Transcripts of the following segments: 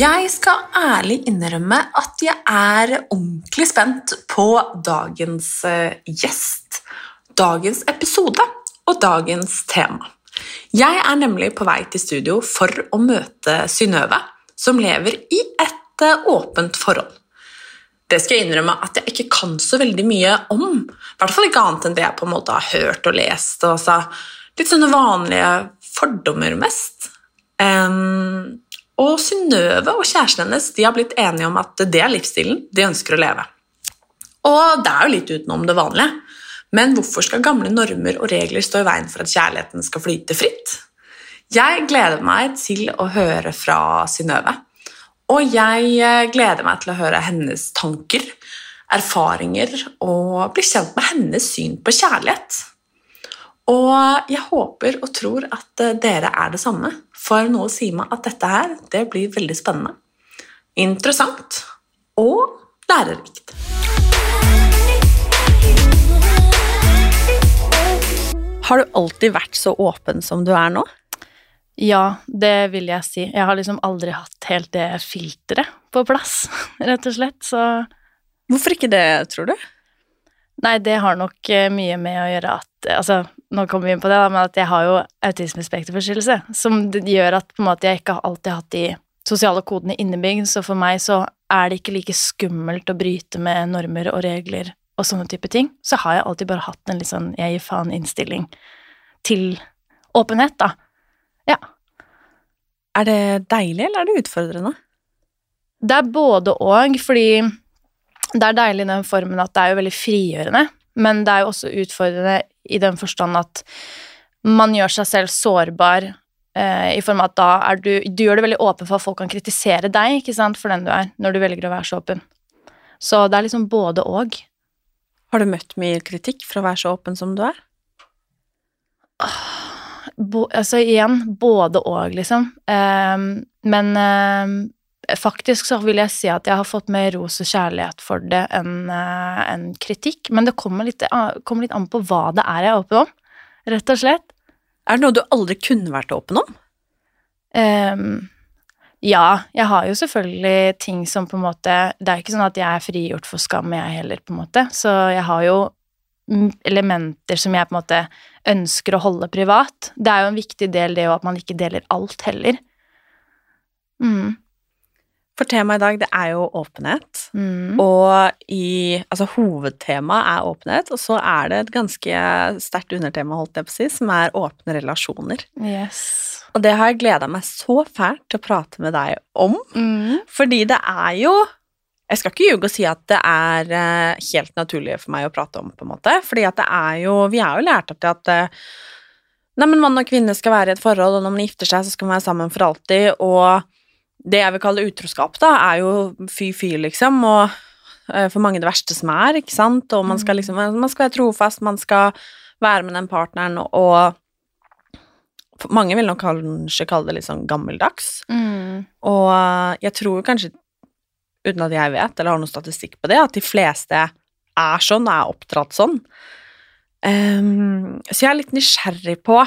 Jeg skal ærlig innrømme at jeg er ordentlig spent på dagens eh, gjest, dagens episode og dagens tema. Jeg er nemlig på vei til studio for å møte Synnøve, som lever i et eh, åpent forhold. Det skal jeg innrømme at jeg ikke kan så veldig mye om. I hvert fall ikke annet enn det jeg på en måte har hørt og lest. Altså, litt sånne vanlige fordommer mest. Em, og Synnøve og kjæresten hennes de har blitt enige om at det er livsstilen de ønsker å leve. Og det er jo litt utenom det vanlige. Men hvorfor skal gamle normer og regler stå i veien for at kjærligheten skal flyte fritt? Jeg gleder meg til å høre fra Synnøve. Og jeg eh, gleder meg til å høre hennes tanker, erfaringer og bli kjent med hennes syn på kjærlighet. Og jeg håper og tror at eh, dere er det samme, for noe sier meg at dette her, det blir veldig spennende. Interessant og lærerikt. Har du alltid vært så åpen som du er nå? Ja, det vil jeg si. Jeg har liksom aldri hatt helt det filteret på plass, rett og slett, så Hvorfor ikke det, tror du? Nei, det har nok eh, mye med å gjøre at Altså, nå kommer vi inn på det, da, men at jeg har jo autismespekterforstyrrelse, som gjør at måte jeg ikke alltid har hatt de sosiale kodene innebygd, så for meg så er det ikke like skummelt å bryte med normer og regler og sånne type ting. Så har jeg alltid bare hatt en litt sånn jeg gir faen-innstilling til åpenhet, da. Ja. Er det deilig, eller er det utfordrende? Det er både og, fordi det er deilig i den formen at det er jo veldig frigjørende, men det er jo også utfordrende i den forstand at man gjør seg selv sårbar eh, i form av at da er du Du gjør det veldig åpen for at folk kan kritisere deg, ikke sant, for den du er, når du velger å være så åpen. Så det er liksom både og. Har du møtt mye kritikk for å være så åpen som du er? Bo, altså igjen, både og, liksom. Ehm, men ehm, faktisk så vil jeg si at jeg har fått mer ros og kjærlighet for det enn eh, enn kritikk. Men det kommer litt, an- kommer litt an på hva det er jeg er åpen om, rett og slett. Er det noe du aldri kunne vært åpen om? Um, ja, jeg har jo selvfølgelig ting som på en måte Det er ikke sånn at jeg er frigjort for skam, jeg heller, på en måte. Så jeg har jo elementer som jeg på en måte ønsker å holde privat. Det er jo en viktig del, det jo at man ikke deler alt heller. Mm, For temaet i dag, det er jo åpenhet. mm. Og i Altså, hovedtemaet er åpenhet, og så er det et ganske sterkt undertema, holdt jeg på å si, som er åpne relasjoner. Yes. Og det har jeg gleda meg så fælt til å prate med deg om, Mm. fordi det er jo Jeg skal ikke ljuge og si at det er eh, helt naturlig for meg å prate om, på en måte, fordi at det er jo Vi er jo lært opp til at eh, Nei, men mann og kvinne skal være i et forhold, og når man gifter seg, så skal man være sammen for alltid, og det jeg vil kalle utroskap, da, er jo fy-fy, liksom, og eh, for mange det verste som er, ikke sant, og man skal liksom Man skal være trofast, man skal være med den partneren, og mange vil nok kanskje kalle det litt sånn gammeldags. Mm. Og eh, jeg tror kanskje, uten at jeg vet, eller har noen statistikk på det, at de fleste er sånn, er oppdratt sånn. Um, så jeg er litt nysgjerrig på,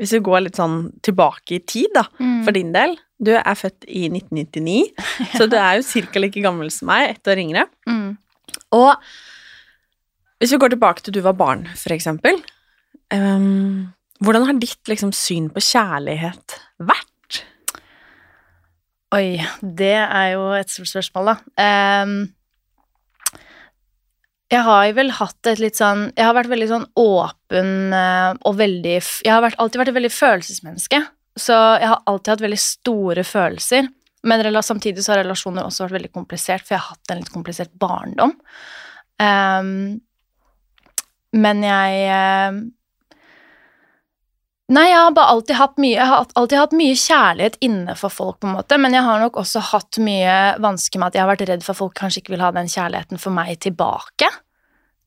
hvis vi går litt sånn tilbake i tid, da, Mm. for din del. Du er født i 1999, så du er jo cirka like gammel som meg, ett år yngre. Mm. Og Hvis vi går tilbake til du var barn, for eksempel. ehm, hvordan har ditt liksom, syn på kjærlighet vært? Oi, det er jo et stort spørsmål, da. Um, jeg har vel hatt et litt sånn Jeg har vært veldig sånn åpen eh, og veldig Jeg har vært, alltid vært et veldig følelsesmenneske, så jeg har alltid hatt veldig store følelser. Men samtidig så har relasjoner også vært veldig komplisert, for jeg har hatt en litt komplisert barndom. Um, men jeg eh, Nei, jeg har bare alltid hatt mye Jeg har alltid hatt mye kjærlighet inne for folk, på en måte, men jeg har nok også hatt mye vansker med at jeg har vært redd for at folk kanskje ikke vil ha den kjærligheten for meg tilbake.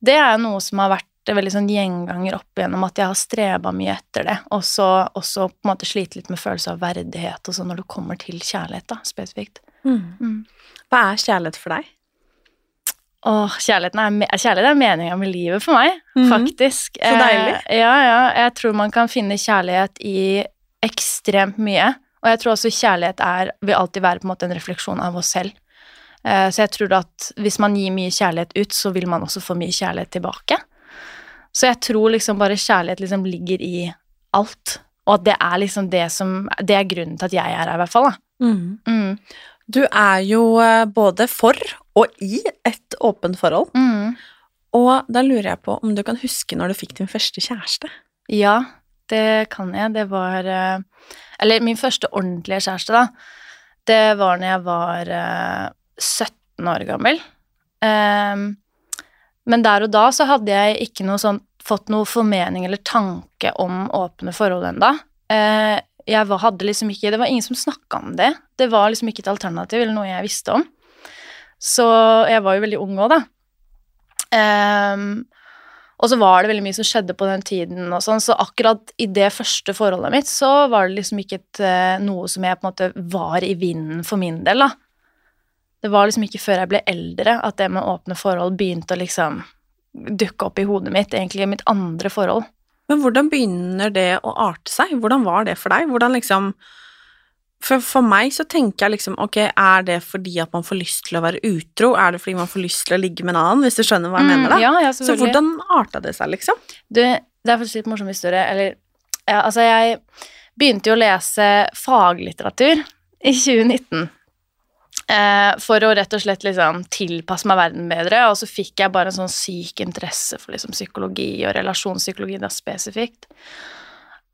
Det er jo noe som har vært en veldig sånn gjenganger opp igjennom, at jeg har streba mye etter det, og så også på en måte slite litt med følelse av verdighet og sånn når det kommer til kjærlighet, da, spesifikt. Mm. Hva er kjærlighet for deg? Åh, kjærligheten er, kjærlighet er meninga med livet for meg, Mhm. faktisk. Så deilig. Eh, ja, ja. Jeg tror man kan finne kjærlighet i ekstremt mye. Og jeg tror også kjærlighet er, vil alltid være på en måte en refleksjon av oss selv. Eh, så jeg tror at hvis man gir mye kjærlighet ut, så vil man også få mye kjærlighet tilbake. Så jeg tror liksom bare kjærlighet liksom ligger i alt. Og at det er liksom det som Det er grunnen til at jeg er her, i hvert fall. da. Mm. Du er jo eh, både for og i et åpent forhold. Mm. Og da lurer jeg på om du kan huske når du fikk din første kjæreste? Ja, det kan jeg. Det var eh, Eller min første ordentlige kjæreste, da. Det var når jeg var eh, 17 år gammel. Ehm, men der og da så hadde jeg ikke noe sånn, fått noe formening eller tanke om åpne forhold enda. Eh, jeg var, hadde liksom ikke Det var ingen som snakka om det. Det var liksom ikke et alternativ eller noe jeg visste om. Så jeg var jo veldig ung òg, da. Ehm, og så var det veldig mye som skjedde på den tiden, og sånn, så akkurat i det første forholdet mitt så var det liksom ikke et, eh, noe som jeg på en måte var i vinden for min del, da. Det var liksom ikke før jeg ble eldre at det med åpne forhold begynte å liksom dukke opp i hodet mitt, egentlig i mitt andre forhold. Men hvordan begynner det å arte seg? Hvordan var det for deg? Hvordan liksom for, for meg så tenker jeg liksom, ok, er det fordi at man får lyst til å være utro? Er det fordi man får lyst til å ligge med en annen, hvis du skjønner hva jeg Mm, mener da? ja, ja, så hvordan arta det seg, liksom? Du, det er faktisk litt morsom historie. Eller, ja, altså, jeg begynte jo å lese faglitteratur i 2019. Eh, for å rett og slett liksom tilpasse meg verden bedre, og så fikk jeg bare en sånn syk interesse for liksom psykologi og relasjonspsykologi da spesifikt.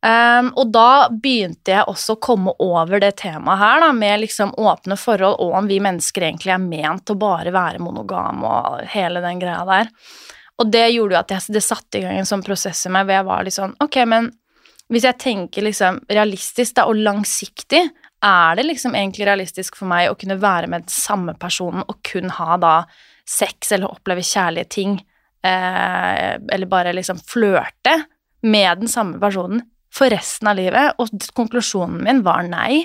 Um, og da begynte jeg også å komme over det temaet her, da, med liksom åpne forhold, og om vi mennesker egentlig er ment å bare være monogame og hele den greia der. Og det gjorde jo at jeg, det satte i gang en sånn prosess i meg hvor jeg var litt sånn Ok, men hvis jeg tenker liksom realistisk da, og langsiktig, er det liksom egentlig realistisk for meg å kunne være med den samme personen og kun ha da sex eller oppleve kjærlige ting, eh, eller bare liksom flørte med den samme personen for resten av livet? Og konklusjonen min var nei.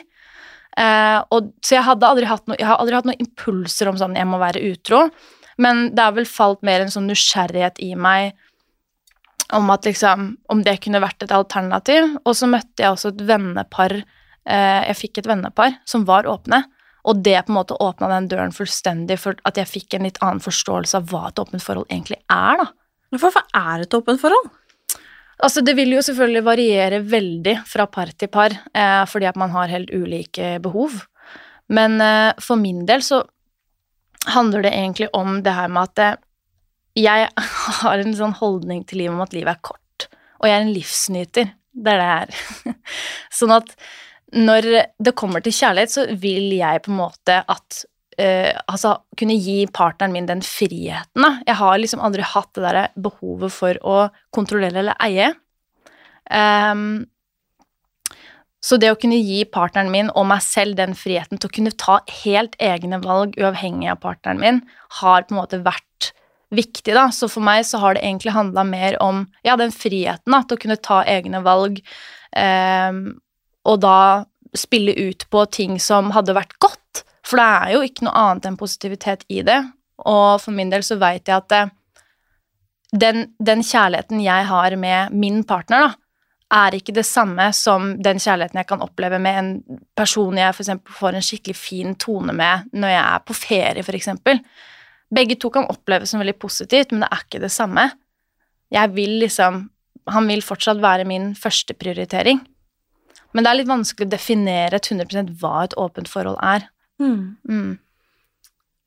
Eh, og, så jeg, hadde aldri hatt no, jeg har aldri hatt noen impulser om sånn jeg må være utro, men det har vel falt mer en sånn nysgjerrighet i meg om at liksom Om det kunne vært et alternativ. Og så møtte jeg også et vennepar Jeg fikk et vennepar som var åpne. Og det på en måte åpna den døren fullstendig for at jeg fikk en litt annen forståelse av hva et åpent forhold egentlig er, da. Hvorfor er et åpent forhold? Altså, det vil jo selvfølgelig variere veldig fra par til par, eh, fordi at man har helt ulike behov. Men eh, for min del så handler det egentlig om det her med at eh, jeg har en sånn holdning til livet om at livet er kort, og jeg er en livsnyter. Det er det jeg er. sånn at når det kommer til kjærlighet, så vil jeg på en måte at uh, altså kunne gi partneren min den friheten, da. Jeg har liksom aldri hatt det derre behovet for å kontrollere eller eie. Um, så det å kunne gi partneren min og meg selv den friheten til å kunne ta helt egne valg uavhengig av partneren min, har på en måte vært viktig, da. Så for meg så har det egentlig handla mer om ja, den friheten da, til å kunne ta egne valg, ehm, og da spille ut på ting som hadde vært godt. For det er jo ikke noe annet enn positivitet i det. Og for min del så veit jeg at det, den, den kjærligheten jeg har med min partner, da, er ikke det samme som den kjærligheten jeg kan oppleve med en person jeg eksempel får en skikkelig fin tone med når jeg er på ferie, eksempel. Begge to kan oppleves som veldig positivt, men det er ikke det samme. Jeg vil liksom Han vil fortsatt være min første prioritering. Men det er litt vanskelig å definere et 100% hva et åpent forhold er. Mm.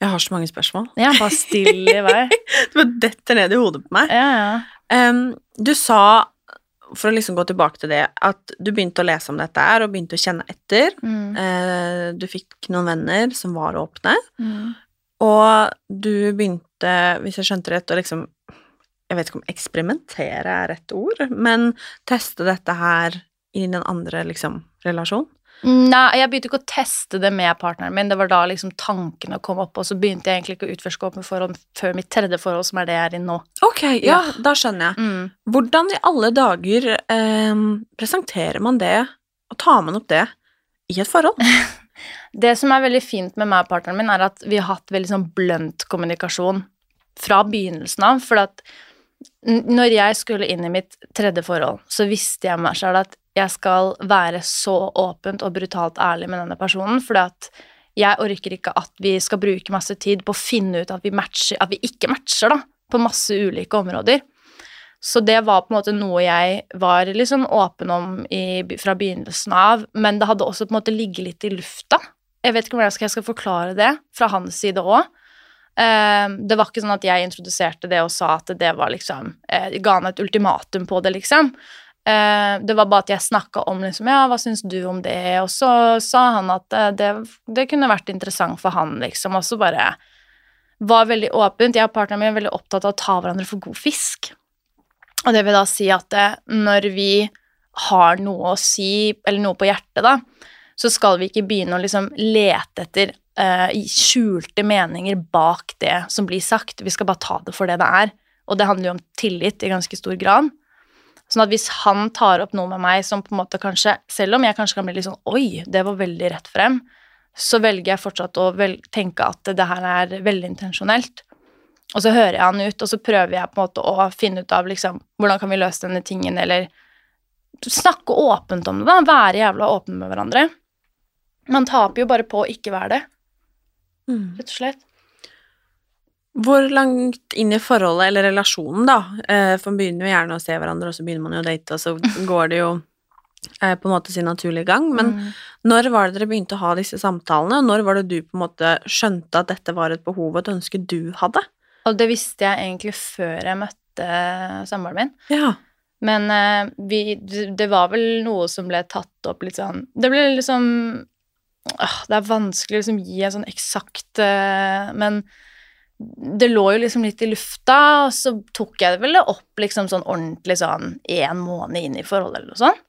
Jeg har så mange spørsmål. Ja, bare still i vei. Det bare detter ned i hodet på meg. Ja, ja. Um, du sa, for å liksom gå tilbake til det, at du begynte å lese om dette her, og begynte å kjenne etter. Mm. Uh, du fikk noen venner som var åpne, Mm. og du begynte, hvis jeg skjønte rett, å liksom Jeg vet ikke om eksperimentere er rett ord, men teste dette her i den andre liksom relasjonen? Nei, jeg begynte ikke å teste det med partneren min. Det var da liksom tankene kom opp, og så begynte jeg egentlig ikke å utforske åpne forhold før mitt tredje forhold, som er det jeg er i nå. Ok, ja, da skjønner jeg. Mm. Hvordan i alle dager eh, presenterer man det, og tar man opp det i et forhold? Det som er veldig fint med meg og partneren min, er at vi har hatt veldig sånn blunt kommunikasjon fra begynnelsen av. For at når jeg skulle inn i mitt tredje forhold, så visste jeg meg selv at jeg skal være så åpent og brutalt ærlig med denne personen, fordi at jeg orker ikke at vi skal bruke masse tid på å finne ut at vi, matcher, at vi ikke matcher, da, på masse ulike områder. Så det var på en måte noe jeg var sånn åpen om i, fra begynnelsen av, men det hadde også på en måte ligget litt i lufta. Jeg vet ikke hvordan jeg skal forklare det fra hans side òg. Det var ikke sånn at jeg introduserte det og sa at det var liksom eh, Ga han et ultimatum på det, liksom. Eh, det var bare at jeg snakka om liksom Ja, hva syns du om det? Og så sa han at eh, det, det kunne vært interessant for han, liksom. Og så bare var veldig åpent. Jeg og partneren min er veldig opptatt av å ta hverandre for god fisk. Og det vil da si at eh, når vi har noe å si, eller noe på hjertet, da, så skal vi ikke begynne å liksom lete etter eh, skjulte meninger bak det som blir sagt. Vi skal bare ta det for det det er. Og det handler jo om tillit i ganske stor grad. Sånn at hvis han tar opp noe med meg som på en måte kanskje Selv om jeg kanskje kan bli litt sånn Oi, det var veldig rett frem. Så velger jeg fortsatt å tenke at det her er veldig intensjonelt. Og så hører jeg han ut, og så prøver jeg på en måte å finne ut av liksom Hvordan kan vi løse denne tingen, eller snakke åpent om det, da. Være jævla åpne med hverandre. Man taper jo bare på å ikke være det, rett og slett. Hvor langt inn i forholdet eller relasjonen, da? Eh, for man begynner jo gjerne å se hverandre, og så begynner man jo å date, og så går det jo eh, på en måte sin naturlige gang. Men Mm. når var det dere begynte å ha disse samtalene, og når var det du på en måte skjønte at dette var et behov og et ønske du hadde? Og det visste jeg egentlig før jeg møtte samboeren min. Ja. Men eh, vi, det var vel noe som ble tatt opp litt sånn Det ble liksom Det er vanskelig å liksom gi en sånn eksakt eh, Men det lå jo liksom litt i lufta, og så tok jeg det vel opp liksom sånn ordentlig sånn en måned inn i forholdet eller noe sånt.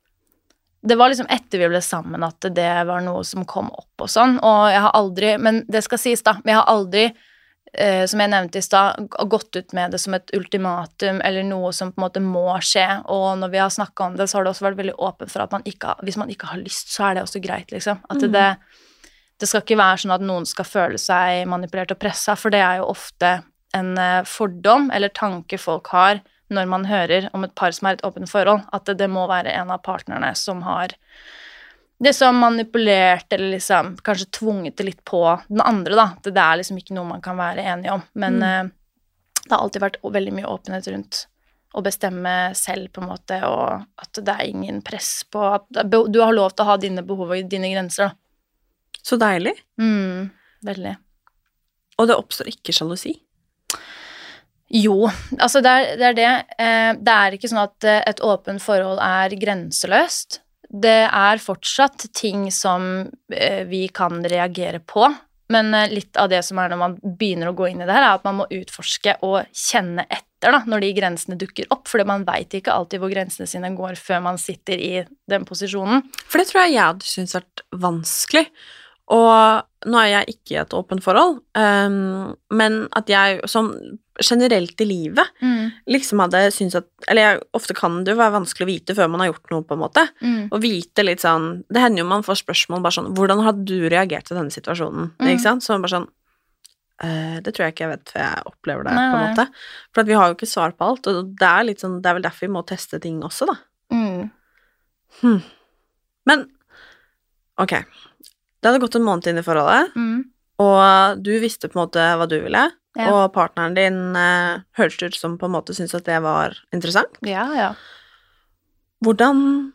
Det var liksom etter vi ble sammen at det var noe som kom opp og sånn, og jeg har aldri Men det skal sies, da, men jeg har aldri eh, som jeg nevnte i stad, gått ut med det som et ultimatum eller noe som på en måte må skje. Og når vi har snakka om det, så har det også vært veldig åpent for at man ikke, hvis man ikke har lyst, så er det også greit, liksom. At Mhm. det, det skal ikke være sånn at noen skal føle seg manipulert og pressa, for det er jo ofte en eh, fordom eller tanke folk har når man hører om et par som er et åpent forhold, at det, det må være en av partnerne som har liksom manipulert eller liksom kanskje tvunget det litt på den andre, da. Det, det er liksom ikke noe man kan være enig om. Men Mm. uh, det har alltid vært veldig mye åpenhet rundt å bestemme selv, på en måte, og at det er ingen press på at Du har lov til å ha dine behov og dine grenser, da. Så deilig. Mm, veldig. Og det oppstår ikke sjalusi. Jo, altså det er det. Er det. Eh, det er ikke sånn at eh, et åpent forhold er grenseløst. Det er fortsatt ting som eh, vi kan reagere på, men eh, litt av det som er når man begynner å gå inn i det her, er at man må utforske og kjenne etter da, når de grensene dukker opp, For man veit ikke alltid hvor grensene sine går før man sitter i den posisjonen. For det tror jeg jeg hadde syntes vært vanskelig. Og nå er jeg ikke i et åpent forhold, um, men at jeg sånn generelt i livet liksom hadde syntes at Eller jeg, ofte kan det jo være vanskelig å vite før man har gjort noe, på en måte. Mm. Og vite litt sånn Det hender jo man får spørsmål bare sånn Hvordan hadde du reagert til denne situasjonen? Mm. Ikke sant? Så bare sånn «Eh, Det tror jeg ikke jeg vet før jeg opplever det, Nei, på en måte. For at vi har jo ikke svar på alt, og det er sånn Det er vel derfor vi må teste ting også, da. Mm. Men ok, det hadde gått en måned inn i forholdet, Mm. og du visste på en måte hva du ville, Ja. og partneren din eh, hørtes ut som på en måte syntes at det var interessant. Ja, ja. Hvordan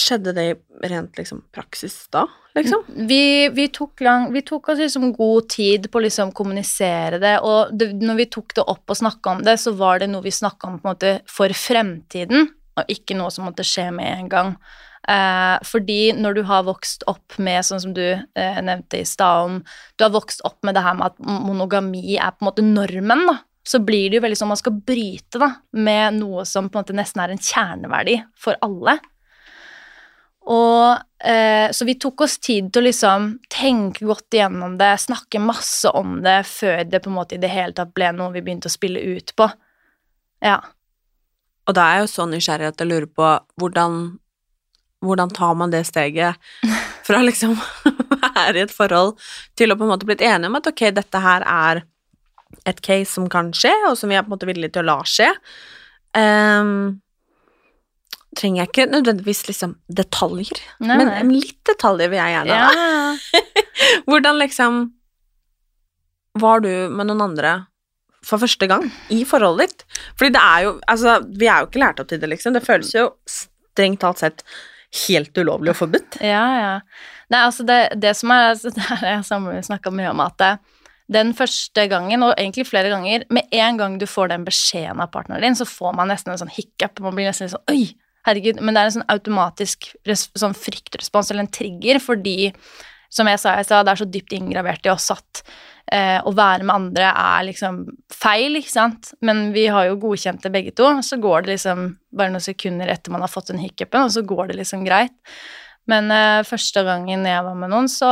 skjedde det rent liksom praksis da, liksom? Vi, vi, tok lang, vi tok oss liksom god tid på å liksom kommunisere det, og det, når vi tok det opp og snakka om det, så var det noe vi snakka om på en måte for fremtiden, og ikke noe som måtte skje med en gang. Eh, fordi når du har vokst opp med, sånn som du eh, nevnte i stad om Du har vokst opp med det her med at monogami er på en måte normen, da. Så blir det jo veldig sånn man skal bryte da, med noe som på en måte nesten er en kjerneverdi for alle. Og eh, Så vi tok oss tid til å liksom tenke godt igjennom det, snakke masse om det før det på en måte i det hele tatt ble noe vi begynte å spille ut på. Ja. Og da er jeg jo så nysgjerrig at jeg lurer på hvordan, hvordan tar man det steget fra liksom være i et forhold til å på en måte blitt enige om at ok, dette her er et case som kan skje, og som vi er på en måte villige til å la skje. Um, trenger jeg ikke nødvendigvis liksom detaljer, Nei, men nei. men litt detaljer vil jeg gjerne ha. ja. Hvordan liksom Var du med noen andre for første gang i forholdet ditt? Fordi det er jo Altså, vi er jo ikke lært opp til det, liksom. Det føles jo strengt talt sett helt ulovlig og forbudt. Ja, ja. Nei, altså det, det som er altså Det som vi snakka mye om, at det, den første gangen, og egentlig flere ganger, med en gang du får den beskjeden av partneren din, så får man nesten en sånn hiccup. Man blir nesten litt sånn Oi, herregud. Men det er en sånn automatisk sånn fryktrespons, eller en trigger, fordi som jeg sa i stad, det er så dypt inngravert i oss at eh, å være med andre er liksom feil, ikke sant. Men vi har jo godkjent det begge to. Så går det liksom bare noen sekunder etter man har fått den hiccupen, og så går det liksom greit. Men eh, første gangen jeg var med noen, så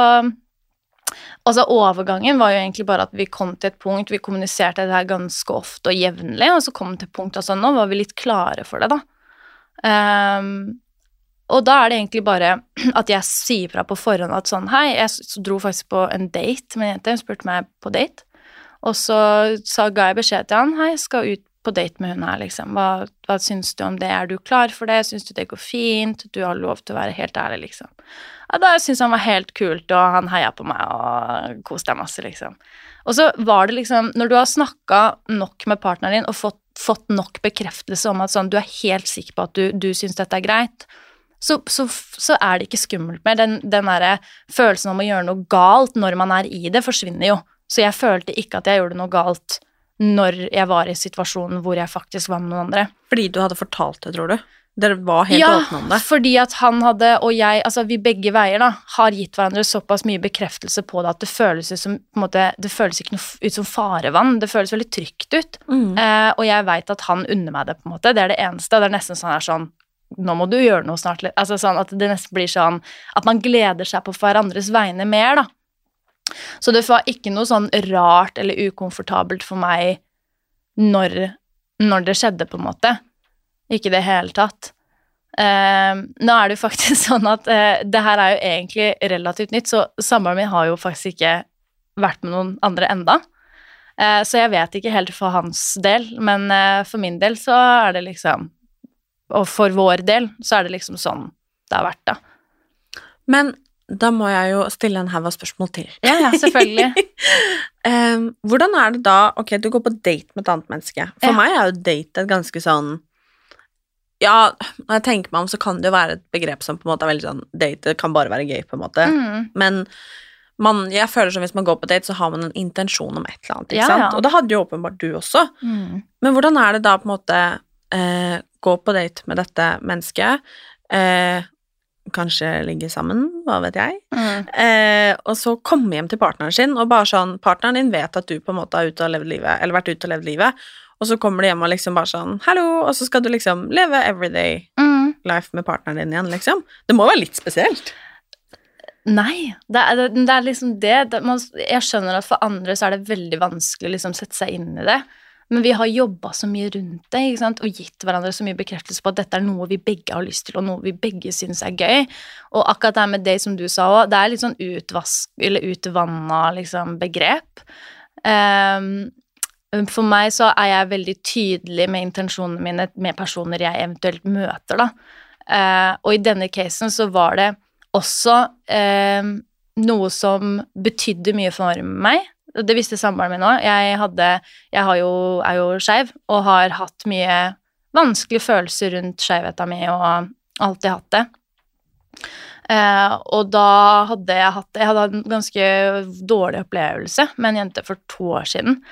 Altså, overgangen var jo egentlig bare at vi kom til et punkt Vi kommuniserte det her ganske ofte og jevnlig, og så kom vi til et punkt altså nå var vi litt klare for det, da. Ehm, og da er det egentlig bare at jeg sier fra på forhånd at sånn Hei, jeg dro faktisk på en date med en jente. Hun spurte meg på date. Og så ga jeg beskjed til han Hei, jeg skal ut på date med hun her, liksom. Hva, hva syns du om det? Er du klar for det? Syns du det går fint? Du har lov til å være helt ærlig, liksom. Ja, da syntes han var helt kult, og han heia på meg og koste deg masse, liksom. Og så var det liksom Når du har snakka nok med partneren din og fått, fått nok bekreftelse om at sånn, du er helt sikker på at du, du syns dette er greit, så, så, så er det ikke skummelt mer. Den, den der følelsen om å gjøre noe galt når man er i det, forsvinner jo. Så jeg følte ikke at jeg gjorde noe galt når jeg var i situasjonen hvor jeg faktisk var med noen andre. Fordi du hadde fortalt det, tror du? Dere var helt ja, åpne om det? fordi at han hadde, og jeg, altså vi begge veier da, har gitt hverandre såpass mye bekreftelse på det at det føles ut som, på en måte, det føles ikke noe ut som farevann, det føles veldig trygt ut. Mm. Eh, og jeg vet at han unner meg det, på en måte. Det er det eneste. Det er nesten sånn her sånn Nå må du gjøre noe snart. Altså sånn at det nesten blir sånn at man gleder seg på hverandres vegne mer, da. Så det var ikke noe sånn rart eller ukomfortabelt for meg når, når det skjedde, på en måte. Ikke i det hele tatt. Uh, nå er det jo faktisk sånn at uh, det her er jo egentlig relativt nytt, så samboeren min har jo faktisk ikke vært med noen andre enda. Uh, så jeg vet ikke helt for hans del, men for min del så er det liksom Og for vår del så er det liksom sånn det har vært, da. Men da må jeg jo stille en haug av spørsmål til. Ja, ja, selvfølgelig. um, hvordan er det da Ok, du går på date med et annet menneske. For Ja. meg er jo date et ganske sånn Ja, når jeg tenker meg om, så kan det jo være et begrep som på en måte er veldig sånn Date kan bare være gøy, på en måte. Mm. Men man, jeg føler som hvis man går på date, så har man en intensjon om et eller annet. Ikke Ja, sant? ja. Og det hadde jo åpenbart du også. Mm. Men hvordan er det da på en måte eh, gå på date med dette mennesket? Eh, kanskje ligge sammen, hva vet jeg? Mm. Eh, og så komme hjem til partneren sin, og bare sånn Partneren din vet at du på en måte har ute og levd livet, eller vært ute og levd livet, og så kommer du hjem og liksom bare sånn Hallo, og så skal du liksom leve everyday Mm. life med partneren din igjen, liksom. Det må være litt spesielt. Nei, det er, det, det er liksom det, det man, Jeg skjønner at for andre så er det veldig vanskelig å liksom sette seg inn i det. Men vi har jobba så mye rundt det ikke sant? og gitt hverandre så mye bekreftelse på at dette er noe vi begge har lyst til, og noe vi begge syns er gøy. Og akkurat det her med det som du sa òg, det er litt sånn utvask, eller utvanna liksom, begrep. Um, for meg så er jeg veldig tydelig med intensjonene mine med personer jeg eventuelt møter, da. Uh, og i denne casen så var det også eh, noe som betydde mye for meg. Det visste samboeren min òg. Jeg, hadde, jeg jo, er jo skeiv og har hatt mye vanskelige følelser rundt skeivheta mi og alltid hatt det. Eh, og da hadde jeg hatt Jeg hadde hatt en ganske dårlig opplevelse med en jente for to år siden.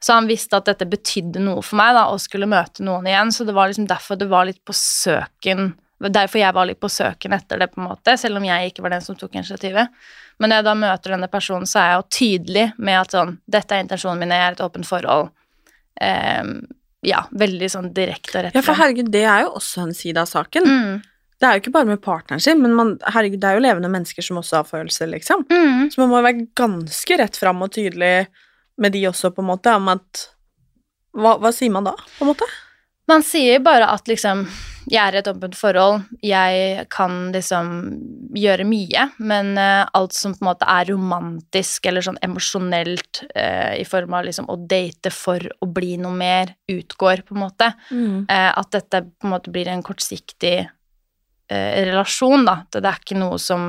Så han visste at dette betydde noe for meg, da, og skulle møte noen igjen. Så det var liksom derfor det var litt på søken Derfor jeg var litt på søken etter det, på en måte, selv om jeg ikke var den som tok initiativet. Men når jeg da møter denne personen, så er jeg jo tydelig med at sånn Dette er intensjonen min, jeg er et åpent forhold. Um, ja, veldig sånn direkte og rett Ja, for herregud, det er jo også en side av saken. Mm. Det er jo ikke bare med partneren sin, men man, herregud, det er jo levende mennesker som også har følelser, liksom. Mm. Så man må være ganske rett fram og tydelig med de også, på en måte, om at hva, hva sier man da, på en måte? Man sier bare at liksom Jeg er i et åpent forhold, jeg kan liksom gjøre mye, men uh, alt som på en måte er romantisk eller sånn emosjonelt uh, i form av liksom å date for å bli noe mer, utgår, på en måte. Eh, at dette på en måte blir en kortsiktig relasjon, da. Det er ikke noe som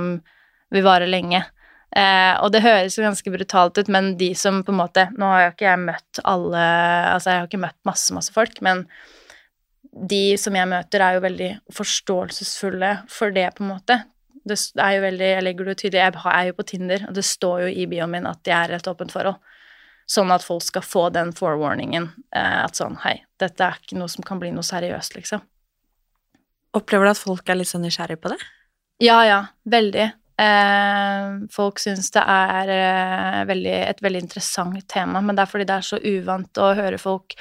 vil vare lenge. Eh, og det høres jo ganske brutalt ut, men de som på en måte Nå har jo ikke jeg møtt alle Altså, jeg har ikke møtt masse, masse folk, men de som jeg møter, er jo veldig forståelsesfulle for det, på en måte. Det er jo veldig Jeg legger det tydelig, jeg er jo på Tinder, og det står jo i bioen min at jeg er et åpent forhold. Sånn at folk skal få den forewarningen. Eh, at sånn Hei, dette er ikke noe som kan bli noe seriøst, liksom. Opplever du at folk er litt sånn nysgjerrig på det? Ja, ja. Veldig. Eh, folk syns det er eh, veldig, et veldig interessant tema, men det er fordi det er så uvant å høre folk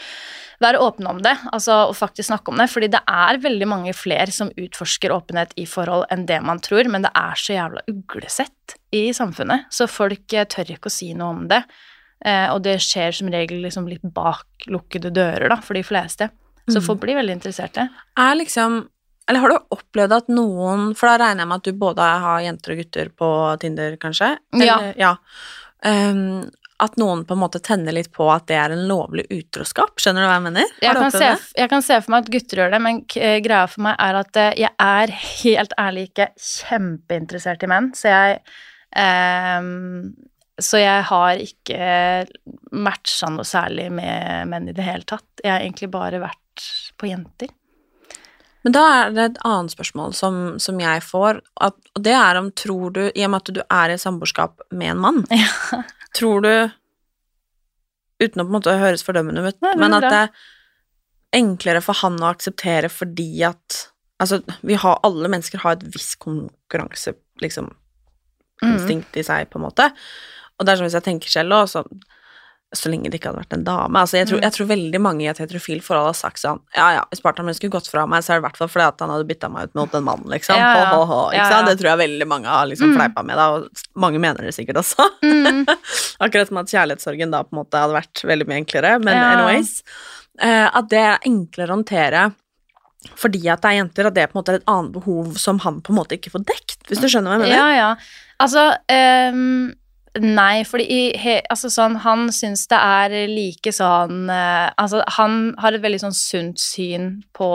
være åpne om det, altså og faktisk snakke om det. Fordi det er veldig mange flere som utforsker åpenhet i forhold enn det man tror, men det er så jævla uglesett i samfunnet, så folk eh, tør ikke å si noe om det. Eh, og det skjer som regel liksom litt bak lukkede dører, da, for de fleste. Så Mhm. folk blir veldig interesserte. Er liksom Eller har du opplevd at noen For da regner jeg med at du både har jenter og gutter på Tinder, kanskje? Ja. Eller, ja. Um, at noen på en måte tenner litt på at det er en lovlig utroskap? Skjønner du hva jeg mener? Jeg kan, se, jeg kan se for meg at gutter gjør det, men eh, greia for meg er at eh, jeg er helt ærlig ikke kjempeinteressert i menn, så jeg um, Så jeg har ikke matcha noe særlig med menn i det hele tatt. Jeg har egentlig bare vært på jenter. Men da er det et annet spørsmål som, som jeg får, at, og det er om tror du, i og med at du er i samboerskap med en mann, Ja. tror du Uten å på en måte høres fordømmende ut, Nei, men at det er enklere for han å akseptere fordi at Altså, vi har, alle mennesker har et visst konkurranse, liksom, Mm. instinkt i seg, på en måte. Og det er som hvis jeg tenker selv òg, så, så lenge det ikke hadde vært en dame altså jeg, tror, Mm. jeg tror veldig mange i et heterofilt forhold har sagt sånn Ja, ja, hvis partneren min skulle gått fra meg, så er det i hvert fall fordi at han hadde bytta meg ut mot en mann, liksom. Ja, ja. Ho, ho, ho, ikke Ja, sant? Det tror jeg veldig mange har liksom Mm. fleipa med, da, og mange mener det sikkert også. Mm. Akkurat som at kjærlighetssorgen da på en måte hadde vært veldig mye enklere, men anyways. Uh, at det er enklere å håndtere fordi at det er jenter, at det på en måte er et annet behov som han på en måte ikke får dekt, hvis du skjønner hva jeg mener? Ja, ja. Altså ehm, Nei, fordi i, he, altså sånn, han syns det er like sånn eh, Altså, han har et veldig sånn sunt syn på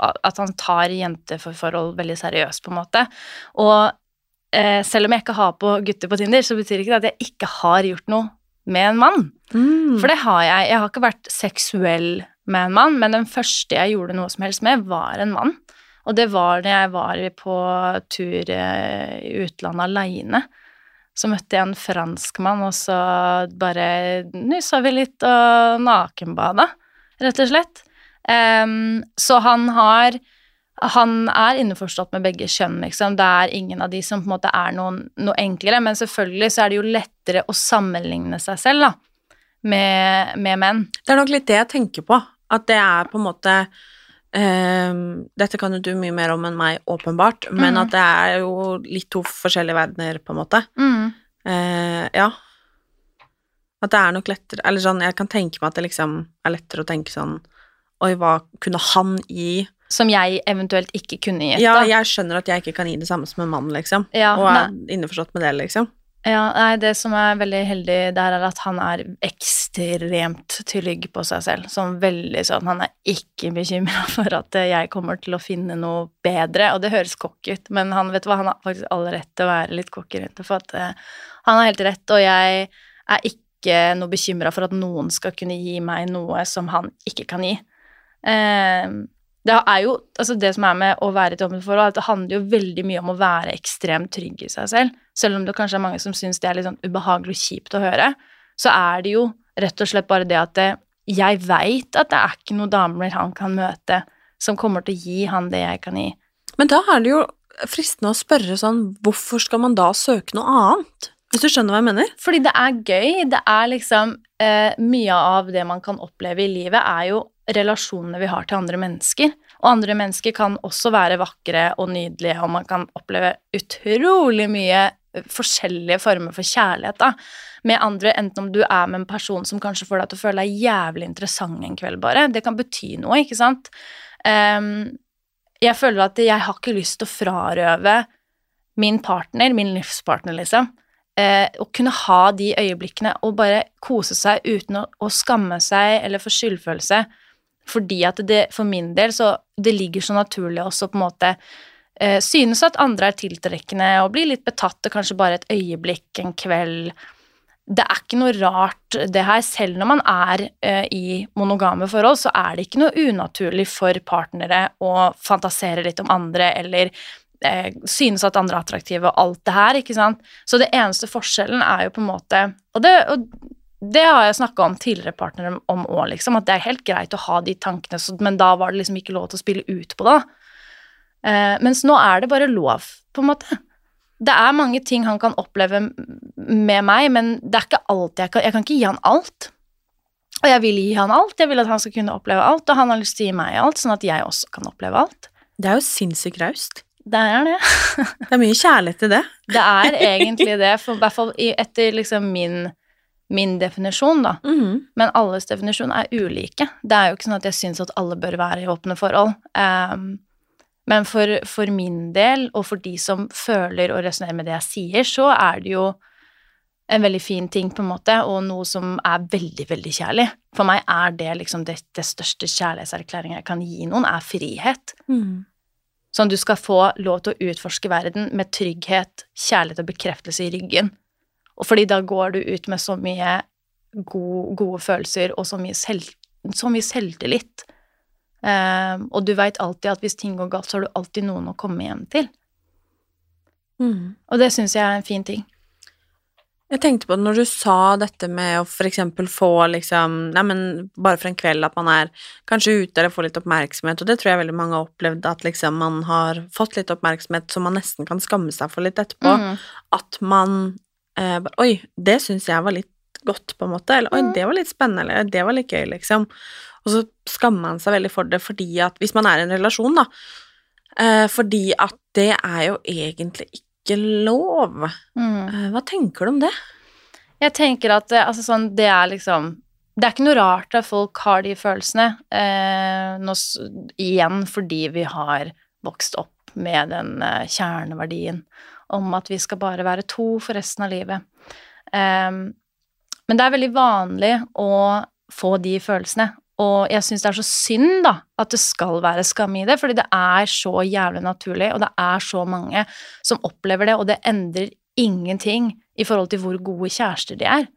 at han tar jenteforhold veldig seriøst, på en måte. Og eh, selv om jeg ikke har på gutter på Tinder, så betyr ikke det at jeg ikke har gjort noe med en mann. Mm. For det har jeg. Jeg har ikke vært seksuell med en mann, men den første jeg gjorde noe som helst med, var en mann. Og det var da jeg var på tur eh, i utlandet aleine. Så møtte jeg en franskmann, og så bare nussa vi litt og nakenbada, rett og slett. Um, så han har han er innforstått med begge kjønn, liksom. Det er ingen av de som på en måte er noen, noe enklere, men selvfølgelig så er det jo lettere å sammenligne seg selv, da, med, med menn. Det er nok litt det jeg tenker på. At det er på en måte ehm, Dette kan jo du mye mer om enn meg, åpenbart, men mm. at det er jo litt to forskjellige verdener, på en måte. Eh, ja. At det er nok lettere Eller sånn, jeg kan tenke meg at det liksom er lettere å tenke sånn Oi, hva kunne han gi? Som jeg eventuelt ikke kunne gitt, Ja, jeg skjønner at jeg ikke kan gi det samme som en mann, liksom. Ja, og er innforstått med det, liksom. Ja, nei, det som er veldig heldig der, er at han er ekstremt trygg på seg selv. Sånn veldig sånn Han er ikke bekymra for at jeg kommer til å finne noe bedre. Og det høres cocky ut, men han vet hva, han har faktisk all rett til å være litt cocky rundt det, for at eh, han har helt rett, og jeg er ikke noe bekymra for at noen skal kunne gi meg noe som han ikke kan gi. Eh, det er jo, altså det som er med å være i et åpent forhold, er at det handler jo veldig mye om å være ekstremt trygg i seg selv. Selv om det kanskje er mange som syns det er litt sånn ubehagelig og kjipt å høre, så er det jo rett og slett bare det at det, jeg veit at det er ikke noen damer han kan møte som kommer til å gi han det jeg kan gi. Men da er det jo fristende å spørre sånn, hvorfor skal man da søke noe annet? Hvis du skjønner hva jeg mener? Fordi det er gøy. Det er liksom eh, Mye av det man kan oppleve i livet, er jo relasjonene vi har til andre mennesker. Og andre mennesker kan også være vakre og nydelige, og man kan oppleve utrolig mye forskjellige former for kjærlighet da, med andre, enten om du er med en person som kanskje får deg til å føle deg jævlig interessant en kveld, bare. Det kan bety noe, ikke sant? Um, jeg føler at jeg har ikke lyst til å frarøve min partner, min livspartner, liksom, eh, å kunne ha de øyeblikkene og bare kose seg uten å, å skamme seg eller få skyldfølelse, fordi at det for min del så det ligger så naturlig også på en måte eh, synes at andre er tiltrekkende og blir litt betatt og kanskje bare et øyeblikk, en kveld det er ikke noe rart det her. Selv når man er eh, i monogame forhold, så er det ikke noe unaturlig for partnere å fantasere litt om andre eller eh, synes at andre er attraktive og alt det her, ikke sant. Så det eneste forskjellen er jo på en måte Og det, og det har jeg snakka om tidligere partnere om òg, liksom, at det er helt greit å ha de tankene, så, men da var det liksom ikke lov til å spille ut på det. Eh, mens nå er det bare lov, på en måte det er mange ting han kan oppleve med meg, men det er ikke alt jeg kan Jeg kan ikke gi han alt. Og jeg vil gi han alt. Jeg vil at han skal kunne oppleve alt, og han har lyst til å gi meg alt, sånn at jeg også kan oppleve alt. Det er jo sinnssykt raust. Det er det. det er mye kjærlighet i det. Det er egentlig det, for i hvert fall etter liksom min, min definisjon, da. Mm. Men alles definisjon er ulike. Det er jo ikke sånn at jeg syns at alle bør være i åpne forhold. Um, men for, for, min del, og for de som føler og resonnerer med det jeg sier, så er det jo en veldig fin ting, på en måte, og noe som er veldig, veldig kjærlig. For meg er det liksom det, det største kjærlighetserklæringen jeg kan gi noen, er frihet. Mm. Sånn du skal få lov til å utforske verden med trygghet, kjærlighet og bekreftelse i ryggen. Og fordi da går du ut med så mye gode, gode følelser og så mye, selv, så mye selvtillit Um, og du veit alltid at hvis ting går galt, så har du alltid noen å komme hjem til. Mm. Og det syns jeg er en fin ting. Jeg tenkte på det når du sa dette med å for eksempel få liksom Nei, men bare for en kveld at man er kanskje ute eller får litt oppmerksomhet, og det tror jeg veldig mange har opplevd, at liksom man har fått litt oppmerksomhet som man nesten kan skamme seg for litt etterpå. Mm. At man eh, Oi, det syns jeg var litt godt, på en måte. Eller oi, det var litt spennende, eller det var litt gøy, liksom. Og så skammer man seg veldig for det fordi at Hvis man er i en relasjon, da. Eh, fordi at det er jo egentlig ikke lov. Mm. Eh, hva tenker du om det? Jeg tenker at eh, altså sånn, det er liksom Det er ikke noe rart at folk har de følelsene. Eh, nå, igjen fordi vi har vokst opp med den eh, kjerneverdien om at vi skal bare være to for resten av livet. Um, men det er veldig vanlig å få de følelsene, og jeg syns det er så synd, da, at det skal være skam i det, fordi det er så jævlig naturlig, og det er så mange som opplever det, og det endrer ingenting i forhold til hvor gode kjærester de er.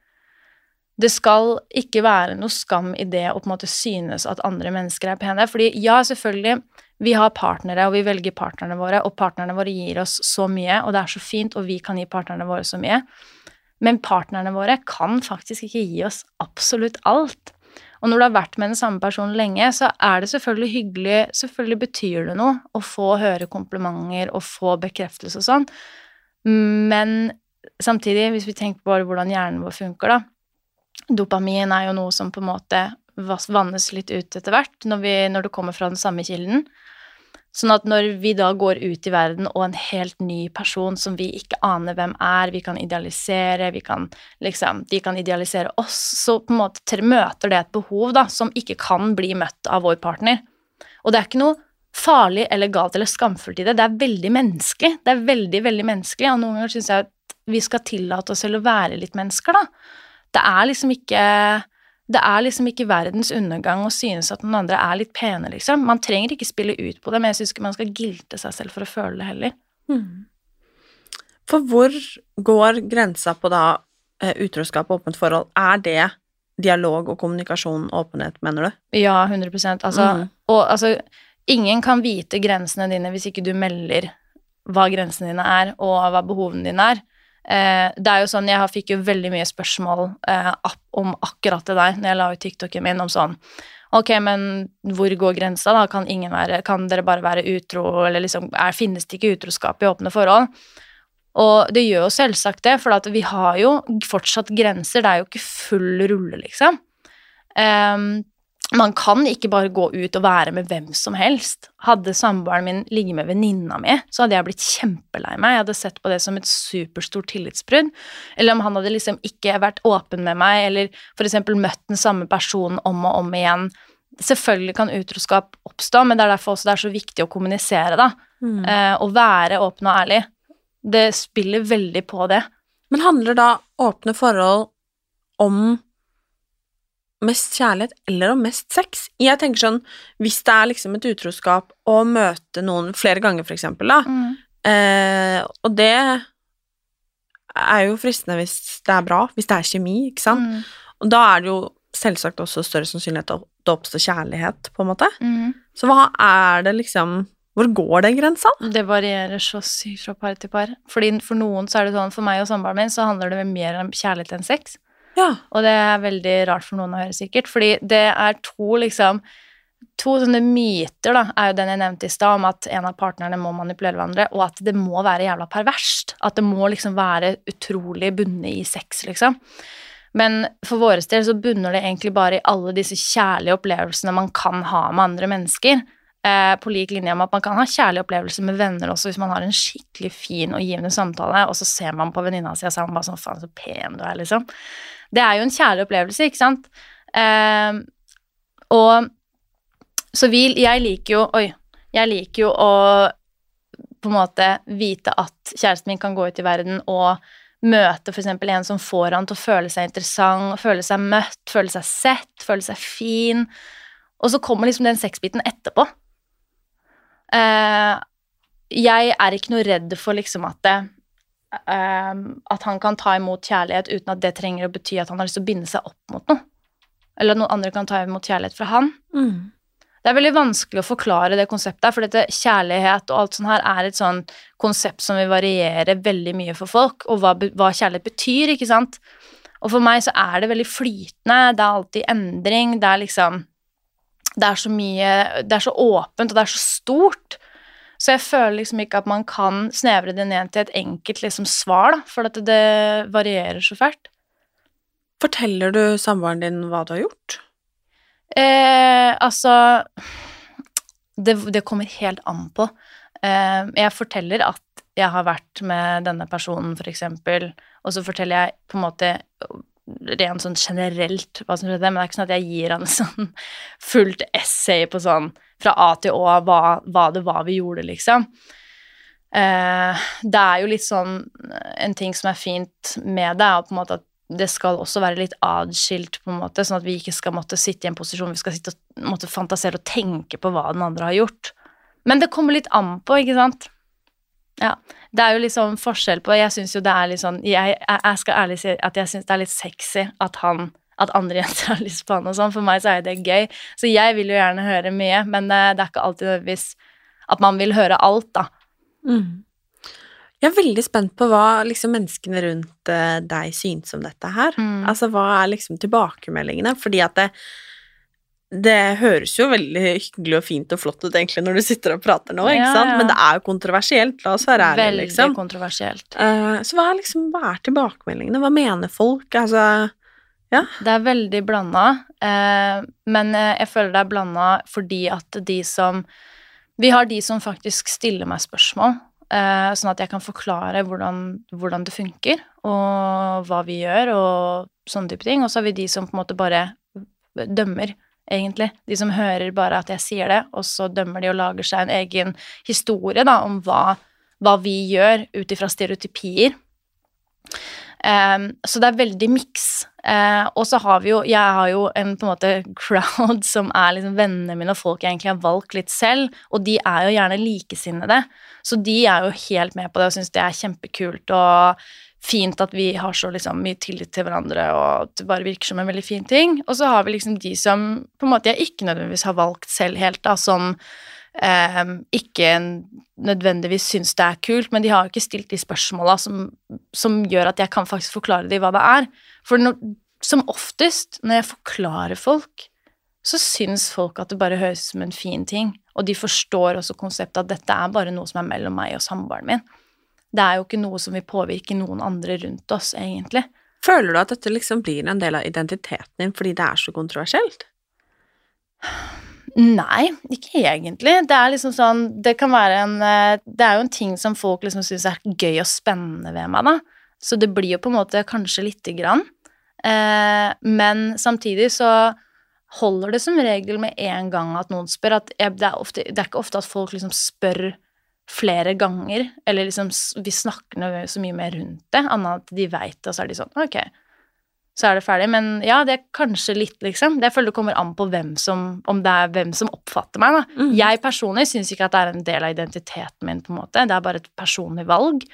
Det skal ikke være noe skam i det å på en måte synes at andre mennesker er pene. Fordi ja, selvfølgelig, vi har partnere, og vi velger partnerne våre, og partnerne våre gir oss så mye, og det er så fint, og vi kan gi partnerne våre så mye. Men partnerne våre kan faktisk ikke gi oss absolutt alt. Og når du har vært med den samme personen lenge, så er det selvfølgelig hyggelig Selvfølgelig betyr det noe å få høre komplimenter og få bekreftelse og sånn, men samtidig, hvis vi tenker på hvordan hjernen vår funker, da Dopamin er jo noe som på en måte vannes litt ut etter hvert når, vi, når det kommer fra den samme kilden. Sånn at når vi da går ut i verden og en helt ny person som vi ikke aner hvem er, vi kan idealisere, vi kan liksom De kan idealisere oss, så på en måte møter det et behov da, som ikke kan bli møtt av vår partner. Og det er ikke noe farlig eller galt eller skamfullt i det, det er veldig menneskelig. Det er veldig, veldig menneskelig, og noen ganger syns jeg at vi skal tillate oss selv å være litt mennesker, da. Det er liksom ikke det er liksom ikke verdens undergang å synes at den andre er litt pene, liksom. Man trenger ikke spille ut på det, men jeg syns ikke man skal gilte seg selv for å føle det heller. Mm. For hvor går grensa på da eh, utroskap og åpent forhold, er det dialog og kommunikasjon og åpenhet, mener du? Ja, 100 Altså, mm. og altså Ingen kan vite grensene dine hvis ikke du melder hva grensene dine er, og hva behovene dine er. Eh, det er jo sånn, Jeg fikk jo veldig mye spørsmål eh, om akkurat det der når jeg la ut TikToken min om sånn Ok, men hvor går grensa, da? Kan, være, kan dere bare være utro, eller liksom er, Finnes det ikke utroskap i åpne forhold? Og det gjør jo selvsagt det, for vi har jo fortsatt grenser. Det er jo ikke full rulle, liksom. Ehm, man kan ikke bare gå ut og være med hvem som helst. Hadde samboeren min ligget med venninna mi, så hadde jeg blitt kjempelei meg. Jeg hadde sett på det som et superstort tillitsbrudd. Eller om han hadde liksom ikke vært åpen med meg, eller f.eks. møtt den samme personen om og om igjen. Selvfølgelig kan utroskap oppstå, men det er derfor også det er så viktig å kommunisere, da. Eh, og være åpen og ærlig. Det spiller veldig på det. Men handler da åpne forhold om mest kjærlighet eller om mest sex? Jeg tenker sånn, hvis det er liksom et utroskap å møte noen flere ganger, for eksempel, da, eh, og det er jo fristende hvis det er bra, hvis det er kjemi, ikke sant? Mm. Og da er det jo selvsagt også større sannsynlighet at det oppstår kjærlighet, på en måte. Mm. Så hva er det liksom Hvor går den grensa? Det varierer så sykt fra par til par. Fordi for noen så er det sånn, for meg og samboeren min, så handler det mer om kjærlighet enn sex. Ja. Og det er veldig rart for noen å høre, sikkert. Fordi det er to liksom To sånne myter, da, er jo den jeg nevnte i stad, om at en av partnerne må manipulere hverandre, og at det må være jævla perverst. At det må liksom være utrolig bundet i sex, liksom. Men for våre del så bunner det egentlig bare i alle disse kjærlige opplevelsene man kan ha med andre mennesker. Eh, på lik linje med at man kan ha kjærlige opplevelser med venner også hvis man har en skikkelig fin og givende samtale, og så ser man på venninna si og er man bare sånn faen, så pen du er, liksom. Det er jo en kjærlig opplevelse, ikke sant? Eh, og så vi Jeg liker jo Oi. Jeg liker jo å på en måte vite at kjæresten min kan gå ut i verden og møte f.eks. en som får han til å føle seg interessant, føle seg møtt, føle seg sett, føle seg fin. Og så kommer liksom den sexbiten etterpå. Eh, jeg er ikke noe redd for liksom at det eh, At han kan ta imot kjærlighet uten at det trenger å bety at han har lyst til å binde seg opp mot noe. Eller at noen andre kan ta imot kjærlighet fra han. Det er veldig vanskelig å forklare det konseptet, for dette kjærlighet og alt sånt her er et sånn konsept som vil variere veldig mye for folk, og hva, hva kjærlighet betyr, ikke sant. Og for meg så er det veldig flytende, det er alltid endring, det er liksom Det er så mye Det er så åpent, og det er så stort. Så jeg føler liksom ikke at man kan snevre det ned til et enkelt liksom svar, da, for at det varierer så fælt. Forteller du samboeren din hva du har gjort? Eh, altså det, det kommer helt an på. Eh, jeg forteller at jeg har vært med denne personen, for eksempel, og så forteller jeg på en måte rent sånn generelt hva som skjedde, men det er ikke sånn at jeg gir han sånn fullt essay på sånn fra A til Å hva, hva det var vi gjorde, liksom. Eh, det er jo litt sånn En ting som er fint med det, er på en måte at det skal også være litt adskilt, på en måte, sånn at vi ikke skal måtte sitte i en posisjon vi skal sitte og måtte fantasere og tenke på hva den andre har gjort. Men det kommer litt an på, ikke sant? Ja. Det er jo liksom forskjell på Jeg syns jo det er litt sånn Jeg, jeg, skal ærlig si at jeg syns det er litt sexy at han at andre jenter har lyst på han og sånn. For meg så er det gøy. Så jeg vil jo gjerne høre mye, men eh, det er ikke alltid nødvendigvis at man vil høre alt, da. Jeg er veldig spent på hva liksom menneskene rundt eh, deg synes om dette her. Mm. Altså, hva er liksom tilbakemeldingene? Fordi at det, det høres jo veldig hyggelig og fint og flott ut egentlig når du sitter og prater nå, ikke Ja, sant? ja. Men det er jo kontroversielt, la oss være ærlige, Veldig liksom. kontroversielt. Uh, så hva er liksom, hva er tilbakemeldingene? Hva mener folk? Altså, Det er veldig blanda, eh, men eh, jeg føler det er blanda fordi at de som Vi har de som faktisk stiller meg spørsmål, eh, sånn at jeg kan forklare hvordan, hvordan det funker, og hva vi gjør, og sånne type ting. Og så har vi de som på en måte bare dømmer, egentlig. De som hører bare at jeg sier det, og så dømmer de og lager seg en egen historie da, om hva, hva vi gjør ut ifra stereotypier. Um, så det er veldig miks. Uh, og så har vi jo Jeg har jo en på en måte crowd som er liksom vennene mine og folk jeg egentlig har valgt litt selv, og de er jo gjerne likesinnede. Så de er jo helt med på det og syns det er kjempekult og fint at vi har så liksom mye tillit til hverandre, og at det bare virker som en veldig fin ting. Og så har vi liksom de som på en måte jeg ikke nødvendigvis har valgt selv helt, da, som eh, ikke nødvendigvis syns det er kult, men de har jo ikke stilt de spørsmåla som, som, gjør at jeg kan faktisk forklare dem hva det er. For når, som oftest, når jeg forklarer folk, så syns folk at det bare høres ut som en fin ting, og de forstår også konseptet at dette er bare noe som er mellom meg og samboeren min. Det er jo ikke noe som vil påvirke noen andre rundt oss, egentlig. Føler du at dette liksom blir en del av identiteten din fordi det er så kontroversielt? Nei, ikke egentlig. Det er liksom sånn Det kan være en eh, Det er jo en ting som folk liksom syns er gøy og spennende ved meg, da. Så det blir jo på en måte kanskje lite grann. Eh, men samtidig så holder det som regel med en gang at noen spør. At jeg, det, er ofte, det er ikke ofte at folk liksom spør flere ganger, eller liksom vi snakker så mye mer rundt det, annet at de veit det, og så er de sånn Ok, så er det ferdig. Men ja, det er kanskje litt, liksom. Det føler det kommer an på hvem som, om det er hvem som oppfatter meg, da. Mm. Jeg personlig syns ikke at det er en del av identiteten min, på en måte. Det er bare et personlig valg.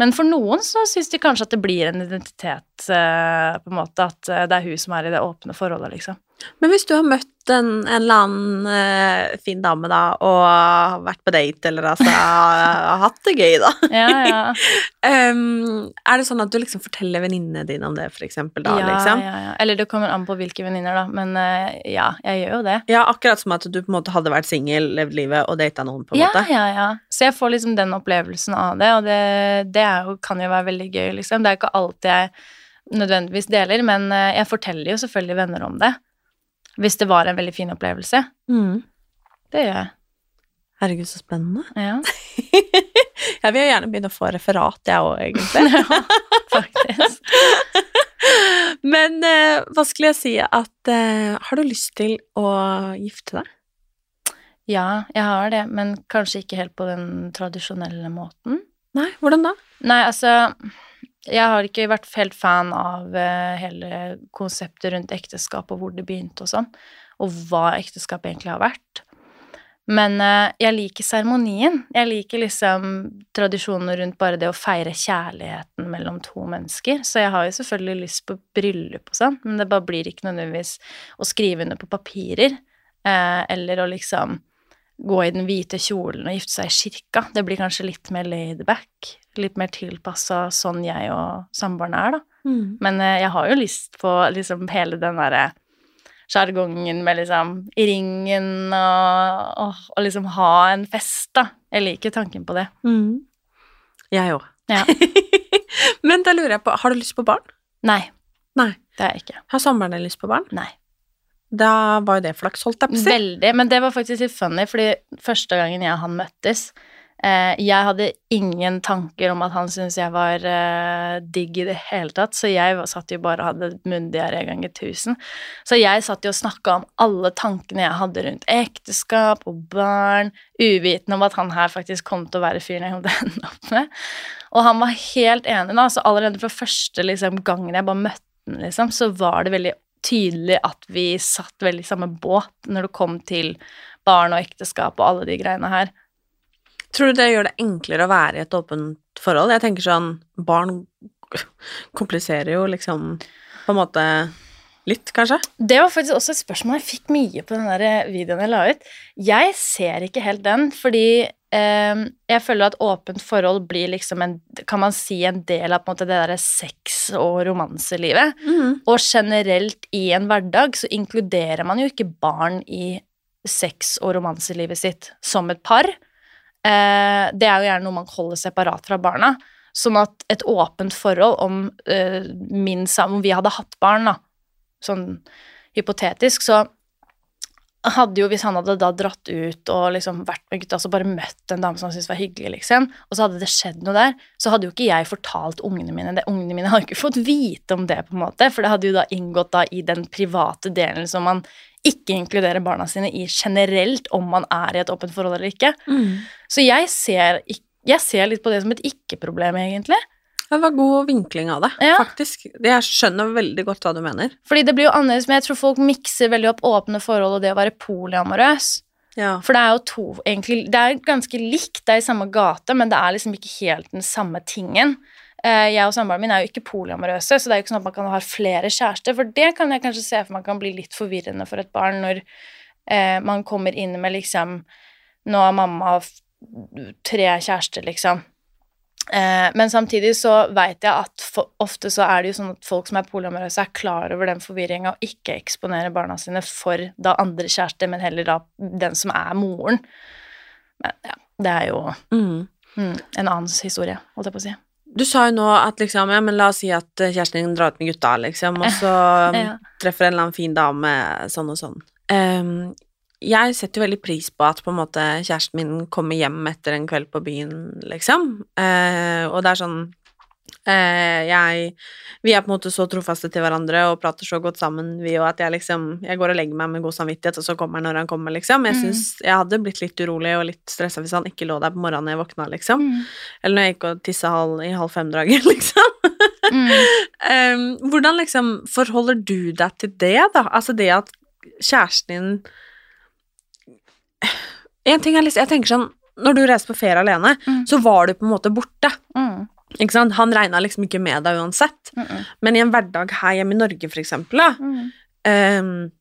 Men for noen så syns de kanskje at det blir en identitet, uh, på en måte, at uh, det er hun som er i det åpne forholdet, liksom. Men hvis du har møtt en, en eller annen uh, fin dame, da, og vært på date, eller altså har hatt det gøy, da ja, ja. um, Er det sånn at du liksom forteller venninnene dine om det, for eksempel, da, ja, liksom? Ja, ja. Eller det kommer an på hvilke venninner, da, men uh, ja, jeg gjør jo det. Ja, akkurat som at du på en måte hadde vært singel, levd livet og data noen, på en ja, måte. Ja, ja, Så jeg får liksom den opplevelsen av det, og det, det jo, kan jo være veldig gøy, liksom. Det er ikke alltid jeg nødvendigvis deler, men uh, jeg forteller jo selvfølgelig venner om det. Hvis det var en veldig fin opplevelse. Mm. Det gjør jeg. Herregud, så spennende. Ja. jeg vil jo gjerne begynne å få referat, jeg òg, egentlig. ja, faktisk. Men eh, hva skulle jeg si at eh, Har du lyst til å gifte deg? Ja, jeg har det, men kanskje ikke helt på den tradisjonelle måten. Nei, hvordan da? Nei, altså Jeg har ikke vært helt fan av uh, hele konseptet rundt ekteskap og hvor det begynte og sånn, og hva ekteskap egentlig har vært. Men uh, jeg liker seremonien. Jeg liker liksom tradisjonene rundt bare det å feire kjærligheten mellom to mennesker. Så jeg har jo selvfølgelig lyst på bryllup og sånn, men det bare blir ikke nødvendigvis å skrive under på papirer, uh, eller å liksom gå i den hvite kjolen og gifte seg i kirka. Det blir kanskje litt mer laidback, litt mer tilpassa sånn jeg og samboeren er, da. Mm. Men eh, jeg har jo lyst på liksom hele den derre sjargongen med liksom i ringen og, og, og, liksom ha en fest, da. Jeg liker tanken på det. Mm. Jeg òg. Ja. Men da lurer jeg på, har du lyst på barn? Nei. Nei. Det har jeg ikke. Har samboeren din lyst på barn? Nei. Da var jo det flaks, holdt jeg på å si. Veldig, men det var faktisk litt funny, fordi første gangen jeg og han møttes eh, Jeg hadde ingen tanker om at han syntes jeg var eh, digg i det hele tatt, så jeg satt jo bare og hadde munndiaré ganger tusen. Så jeg satt jo og snakka om alle tankene jeg hadde rundt ekteskap og barn, uvitende om at han her faktisk kom til å være fyren jeg kom til opp med. Og han var helt enig, da, så allerede fra første liksom, gangen jeg bare møtte liksom, så var det veldig tydelig at vi satt veldig i samme båt når det kom til barn og ekteskap og alle de greiene her. Tror du det gjør det enklere å være i et åpent forhold? Jeg tenker sånn Barn kompliserer jo liksom på en måte litt, kanskje? Det var faktisk også et spørsmål jeg fikk mye på den der videoen jeg la ut. Jeg ser ikke helt den, fordi eh, jeg føler at åpent forhold blir liksom en Kan man si en del av på en måte det derre sex- og romanselivet. Mm. Og generelt i en hverdag så inkluderer man jo ikke barn i sex- og romanselivet sitt som et par. Eh, det er jo gjerne noe man holder separat fra barna. Sånn at et åpent forhold om eh, min Om vi hadde hatt barn, da, sånn hypotetisk, så hadde jo, hvis han hadde da dratt ut og liksom vært med gutta, og bare møtt en dame som han syntes var hyggelig, liksom, og så hadde det skjedd noe der, så hadde jo ikke jeg fortalt ungene mine det. Ungene mine hadde jo ikke fått vite om det, på en måte, for det hadde jo da inngått da i den private delen som man ikke inkluderer barna sine i generelt, om man er i et åpent forhold eller ikke. Mm. Så jeg ser, jeg ser litt på det som et ikke-problem, egentlig. Det var god vinkling av det, Ja. faktisk. Jeg skjønner veldig godt hva du mener. Fordi det blir jo annerledes, men jeg tror folk mikser veldig opp åpne forhold og det å være polyamorøs. Ja. For det er jo to egentlig Det er ganske likt, det er i samme gate, men det er liksom ikke helt den samme tingen. Eh, jeg og samboeren min er jo ikke polyamorøse, så det er jo ikke sånn at man kan ha flere kjærester. For det kan jeg kanskje se for meg kan bli litt forvirrende for et barn når eh, man kommer inn med liksom Nå har mamma tre kjærester, liksom. Eh, men samtidig så veit jeg at ofte så er det jo sånn at folk som er polyamorøse, er klar over den forvirringa og ikke eksponerer barna sine for da andre kjærester, men heller da den som er moren. Men ja, det er jo Mm. mm, en annen historie, holdt jeg på å si. Du sa jo nå at liksom, ja, men la oss si at eh, kjæresten din drar ut med gutta, liksom, og så um, Ja. treffer en eller annen fin dame sånn og sånn. Ehm, jeg setter jo veldig pris på at på en måte kjæresten min kommer hjem etter en kveld på byen, liksom. Eh, og det er sånn eh, jeg Vi er på en måte så trofaste til hverandre og prater så godt sammen, vi, og at jeg liksom Jeg går og legger meg med god samvittighet, og så kommer han når han kommer, liksom. Jeg syns Jeg hadde blitt litt urolig og litt stressa hvis han ikke lå der på morgenen jeg våkna, liksom. Eller når jeg gikk og tissa halv, i halv fem-draget, liksom. Mm. eh, hvordan liksom forholder du deg til det, da? Altså det at kjæresten din En ting er liksom Jeg tenker sånn Når du reiser på ferie alene, Mm. så var du på en måte borte. Mm. Ikke sant? Han regna liksom ikke med deg uansett. Mm. Men i en hverdag her hjemme i Norge, for eksempel, da, Mm. em,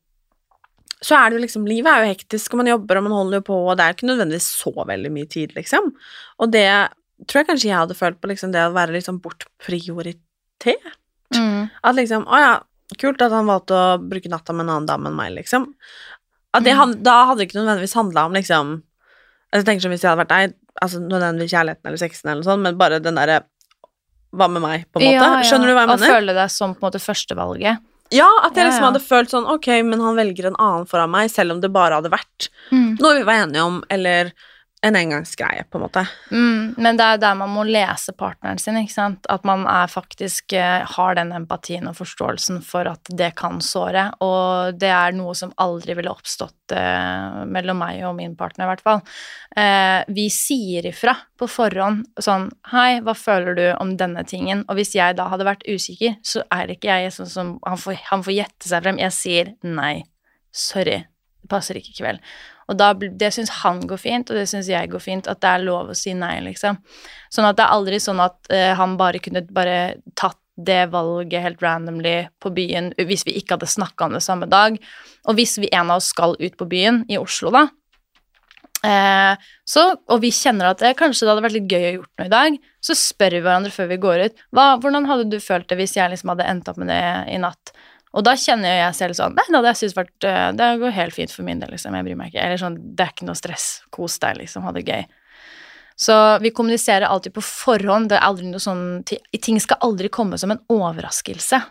så er det jo liksom Livet er jo hektisk, og man jobber og man holder jo på, og det er ikke nødvendigvis så veldig mye tid, liksom. Og det tror jeg kanskje jeg hadde følt på, liksom det å være litt sånn bortprioritert. Mm. At liksom Å ja, kult at han valgte å bruke natta med en annen dame enn meg, liksom. Mm. han, da hadde det ikke nødvendigvis handla om liksom altså, Jeg tenker som hvis jeg hadde vært deg, altså nødvendigvis kjærligheten eller sexen eller noe sånt, men bare den derre Hva med meg, på en måte? Ja, ja. Skjønner du hva jeg mener? Å føle deg som på en måte førstevalget. Ja, at jeg liksom hadde følt sånn Ok, men han velger en annen foran meg, selv om det bare hadde vært Mm. noe vi var enige om, eller en engangsgreie, på en måte. Mm, men det er jo der man må lese partneren sin, ikke sant? At man er faktisk eh, har den empatien og forståelsen for at det kan såre, og det er noe som aldri ville oppstått eh, mellom meg og min partner, i hvert fall. Eh, vi sier ifra på forhånd sånn Hei, hva føler du om denne tingen? Og hvis jeg da hadde vært usikker, så er ikke jeg sånn som Han får, han får gjette seg frem. Jeg sier nei. Sorry. Passer ikke i kveld. Og da, det syns han går fint, og det syns jeg går fint, at det er lov å si nei, liksom. Sånn at det er aldri sånn at uh, han bare kunne bare tatt det valget helt randomly på byen hvis vi ikke hadde snakka om det samme dag. Og hvis vi en av oss skal ut på byen, i Oslo, da, eh, så, og vi kjenner at det, kanskje det hadde vært litt gøy å gjort noe i dag, så spør vi hverandre før vi går ut hva, hvordan hadde du følt det hvis jeg liksom hadde endt opp med det i natt. Og da kjenner jo jeg selv sånn Nei, det hadde jeg syntes vært eh, Det går helt fint for min del, liksom. Jeg bryr meg ikke. Eller sånn Det er ikke noe stress. Kos deg, liksom. Ha det gøy. Så vi kommuniserer alltid på forhånd. Det er aldri noe sånn Ting skal aldri komme som en overraskelse.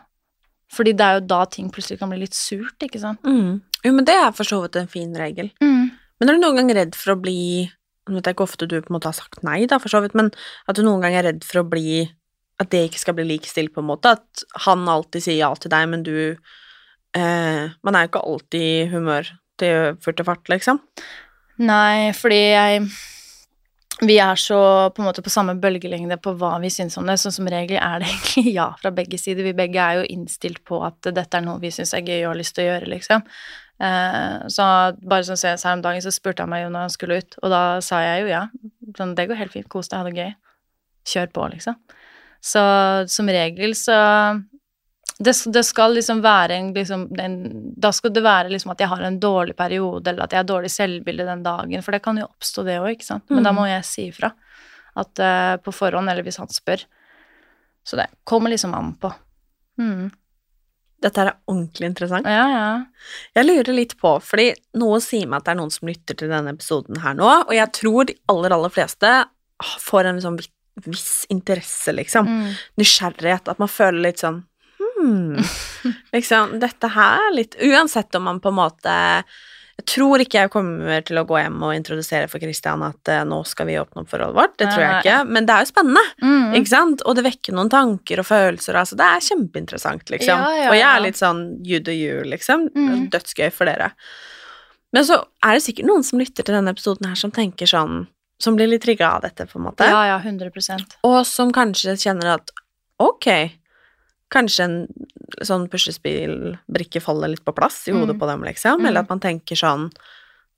Fordi det er jo da ting plutselig kan bli litt surt, ikke sant. Mm. Jo, men det er for så vidt en fin regel. Men er du noen gang redd for å bli Nå vet jeg ikke ofte du på en måte har sagt nei, da, for så vidt, men at du noen gang er redd for å bli At det ikke skal bli likestilt, på en måte. At han alltid sier ja til deg, men du eh, Man er jo ikke alltid i humør til furt og fart, liksom. Nei, fordi jeg Vi er så på en måte på samme bølgelengde på hva vi syns om det, så som regel er det egentlig ja fra begge sider. Vi begge er jo innstilt på at dette er noe vi syns er gøy og har lyst til å gjøre, liksom. Eh, så bare sånn senest her om dagen så spurte han meg jo når han skulle ut, og da sa jeg jo ja. Sånn, det går helt fint, kos deg, ha det gøy. Kjør på, liksom. Så som regel så det, det skal liksom være en, liksom, en Da skal det være liksom at jeg har en dårlig periode, eller at jeg har dårlig selvbilde den dagen, for det kan jo oppstå, det òg, ikke sant. Men da Mm. må jeg si ifra. At eh, på forhånd, eller hvis han spør. Så det kommer liksom an på. Mm. Dette er ordentlig interessant. Ja, ja. Jeg lurer litt på, fordi noe sier meg at det er noen som lytter til denne episoden her nå, og jeg tror de aller, aller fleste får en sånn viss interesse, liksom. Mm. Nysgjerrighet. At man føler litt sånn hmm, liksom, dette her er litt Uansett om man på en måte Jeg tror ikke jeg kommer til å gå hjem og introdusere for Christian at uh, nå skal vi åpne opp forholdet vårt. Det tror jeg ikke. Men det er jo spennende. Mm. Ikke sant? Og det vekker noen tanker og følelser. Altså, det er kjempeinteressant, liksom. Ja, ja, Og jeg er litt sånn you do you, liksom. Mm. Dødsgøy for dere. Men så er det sikkert noen som lytter til denne episoden her, som tenker sånn Som blir litt trigga av dette, på en måte. Ja, ja, 100 Og som kanskje kjenner at ok, kanskje en sånn puslespillbrikke faller litt på plass i hodet Mm. på dem, liksom. Mm. Eller at man tenker sånn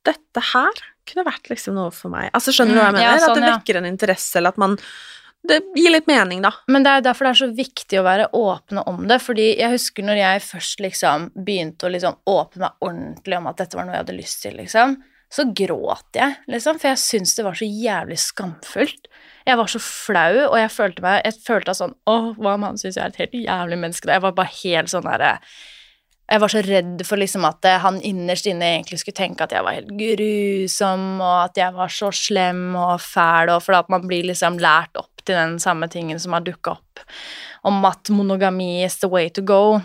Dette her kunne vært liksom noe for meg. Altså, skjønner du hva jeg Mm, mener? ja, sånn, at det vekker en interesse, eller at man det gir litt mening, da. Men det er derfor det er så viktig å være åpne om det, fordi jeg husker når jeg først liksom begynte å liksom åpne meg ordentlig om at dette var noe jeg hadde lyst til, liksom, så gråt jeg, liksom, for jeg syntes det var så jævlig skamfullt. Jeg var så flau, og jeg følte meg Jeg følte sånn Å, hva om han syns jeg er et helt jævlig menneske? Jeg var bare helt sånn derre jeg var så redd for liksom at eh, han innerst inne egentlig skulle tenke at jeg var helt grusom, og at jeg var så slem og fæl, og fordi at man blir liksom lært opp til den samme tingen som har dukka opp, om at monogami is the way to go.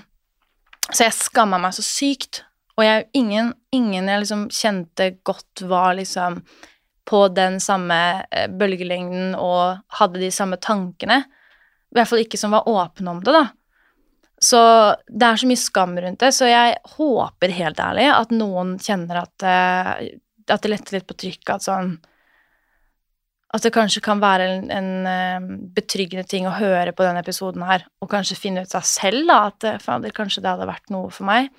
Så jeg skamma meg så sykt. Og jeg, ingen, ingen jeg liksom kjente godt var liksom på den samme eh, bølgelengden og hadde de samme tankene. I hvert fall ikke som var åpne om det, da. Så det er så mye skam rundt det, så jeg håper helt ærlig at noen kjenner at, eh, at det letter litt på trykket, at sånn At det kanskje kan være en, en eh, betryggende ting å høre på denne episoden her, og kanskje finne ut av selv da, at fader, kanskje det hadde vært noe for meg.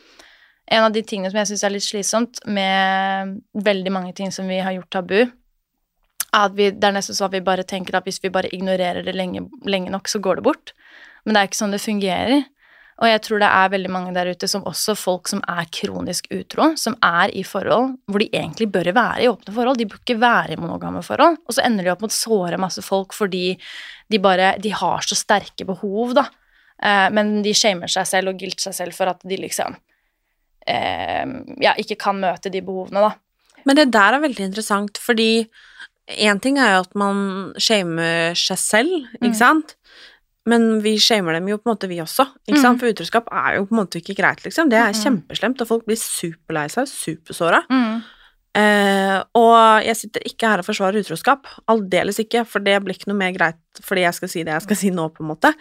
En av de tingene som jeg syns er litt slitsomt med veldig mange ting som vi har gjort tabu, er at vi, det er nesten sånn at vi bare tenker at hvis vi bare ignorerer det lenge, lenge nok, så går det bort. Men det er ikke sånn det fungerer. Og jeg tror det er veldig mange der ute som også folk som er kronisk utro, som er i forhold hvor de egentlig bør være i åpne forhold. De bør ikke være i monogame forhold. Og så ender de opp med å såre masse folk fordi de bare De har så sterke behov, da. Eh, men de shamer seg selv og gilter seg selv for at de liksom Ja, ikke kan møte de behovene, da. Men det der er veldig interessant, fordi én ting er jo at man shamer seg selv, ikke Mm. sant? Men vi shamer dem jo på en måte, vi også. Ikke Mm. sant? For utroskap er jo på en måte ikke greit, liksom. Det er Mm. kjempeslemt, og folk blir superlei seg, supersåra. Mm. Eh, og jeg sitter ikke her og forsvarer utroskap. Aldeles ikke, for det blir ikke noe mer greit fordi jeg skal si det jeg skal si nå, på en måte.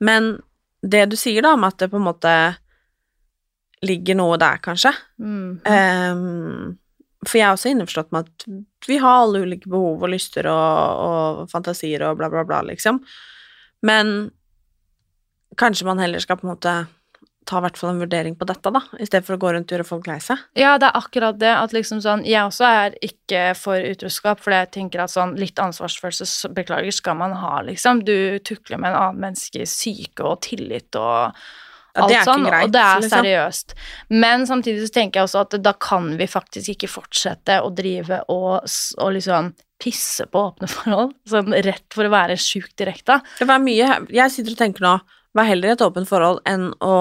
Men det du sier, da, om at det på en måte ligger noe der, kanskje Mm. Um, For jeg er også innforstått med at vi har alle ulike behov og lyster og, og fantasier og bla, bla, bla, liksom. Men kanskje man heller skal på en måte ta i hvert fall en vurdering på dette, da, i stedet for å gå rundt og gjøre folk lei seg. Ja, det er akkurat det. At liksom sånn Jeg også er ikke for utroskap, for jeg tenker at sånn litt ansvarsfølelse, beklager, skal man ha, liksom. Du tukler med en annen menneskes syke og tillit og alt er sånn, greit, og det er liksom. seriøst. Men samtidig så tenker jeg også at da kan vi faktisk ikke fortsette å drive og, og liksom pisse på åpne forhold, sånn rett for å være sjukt direkte. Det var mye Jeg sitter og tenker nå Vær heller i et åpent forhold enn å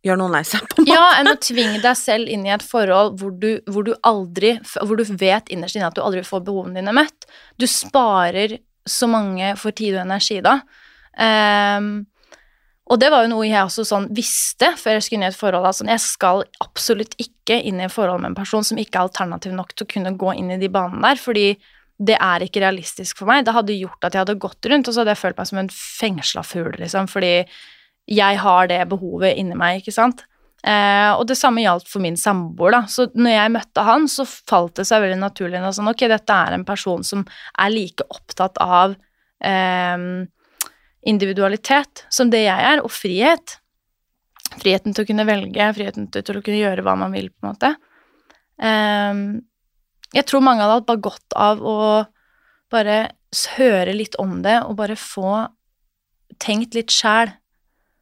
gjøre noen lei seg, på en måte. Ja, enn å tvinge deg selv inn i et forhold hvor du, hvor du aldri Hvor du vet innerst inne at du aldri får behovene dine møtt. Du sparer så mange for tid og energi da. Ehm, og det var jo noe jeg også sånn visste før jeg skulle inn i et forhold. Altså, jeg skal absolutt ikke inn i et forhold med en person som ikke er alternativ nok til å kunne gå inn i de banene der, fordi det er ikke realistisk for meg. Det hadde gjort at jeg hadde gått rundt, og så hadde jeg følt meg som en fengsla fugl, liksom, fordi jeg har det behovet inni meg, ikke sant. Eh, og det samme gjaldt for min samboer, da. Så når jeg møtte han, så falt det seg veldig naturlig inn og sånn, ok, dette er en person som er like opptatt av eh, individualitet som det jeg er, og frihet. Friheten til å kunne velge, friheten til, å kunne gjøre hva man vil, på en måte. Eh, jeg tror mange hadde hatt bare godt av å bare høre litt om det, og bare få tenkt litt sjæl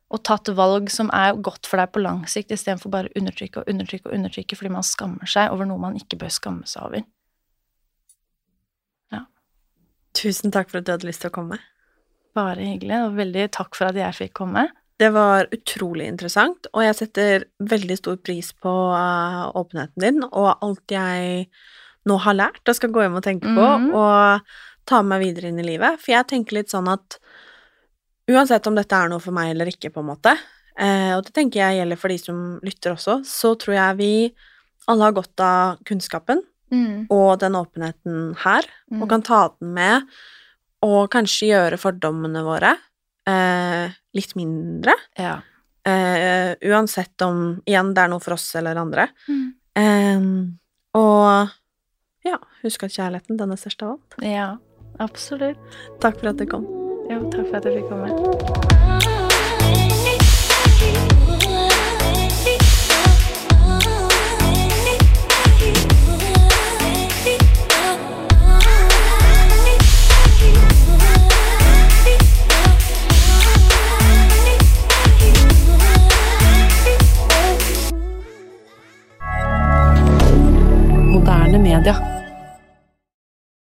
og tatt valg som er godt for deg på lang sikt, istedenfor bare å undertrykke og undertrykke og undertrykke fordi man skammer seg over noe man ikke bør skamme seg over. Tusen takk for at du hadde lyst til å komme. Bare hyggelig, og veldig takk for at jeg fikk komme. Det var utrolig interessant, og jeg setter veldig stor pris på eh, åpenheten din og alt jeg nå har lært og skal gå hjem og tenke på Mhm. og ta med meg videre inn i livet. For jeg tenker litt sånn at uansett om dette er noe for meg eller ikke, på en måte, eh, og det tenker jeg gjelder for de som lytter også, så tror jeg vi alle har godt av kunnskapen Mm. og den åpenheten her, og Mm. kan ta den med og kanskje gjøre fordommene våre eh, litt mindre. Ja. Eh, uansett om igjen det er noe for oss eller andre. Mm. Eh, og ja, husk at kjærligheten, den er størst av alt. ja, absolutt. Takk for at du kom. Jo, takk for at jeg fikk komme. media.